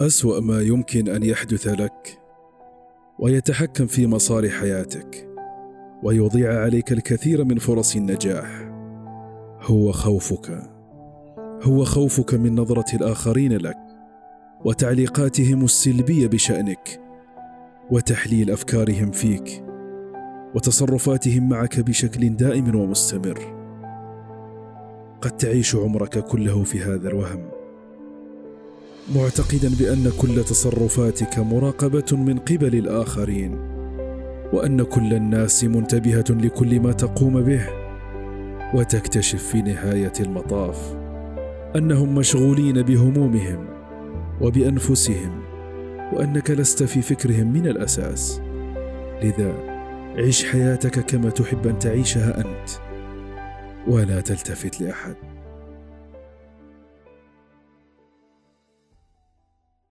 أسوأ ما يمكن أن يحدث لك ويتحكم في مسار حياتك ويضيع عليك الكثير من فرص النجاح. هو خوفك. هو خوفك من نظرة الآخرين لك وتعليقاتهم السلبية بشأنك وتحليل أفكارهم فيك وتصرفاتهم معك بشكل دائم ومستمر. قد تعيش عمرك كله في هذا الوهم. معتقدا بأن كل تصرفاتك مراقبة من قبل الآخرين وأن كل الناس منتبهة لكل ما تقوم به وتكتشف في نهاية المطاف أنهم مشغولين بهمومهم وبأنفسهم وأنك لست في فكرهم من الأساس. لذا عش حياتك كما تحب أن تعيشها أنت ولا تلتفت لأحد.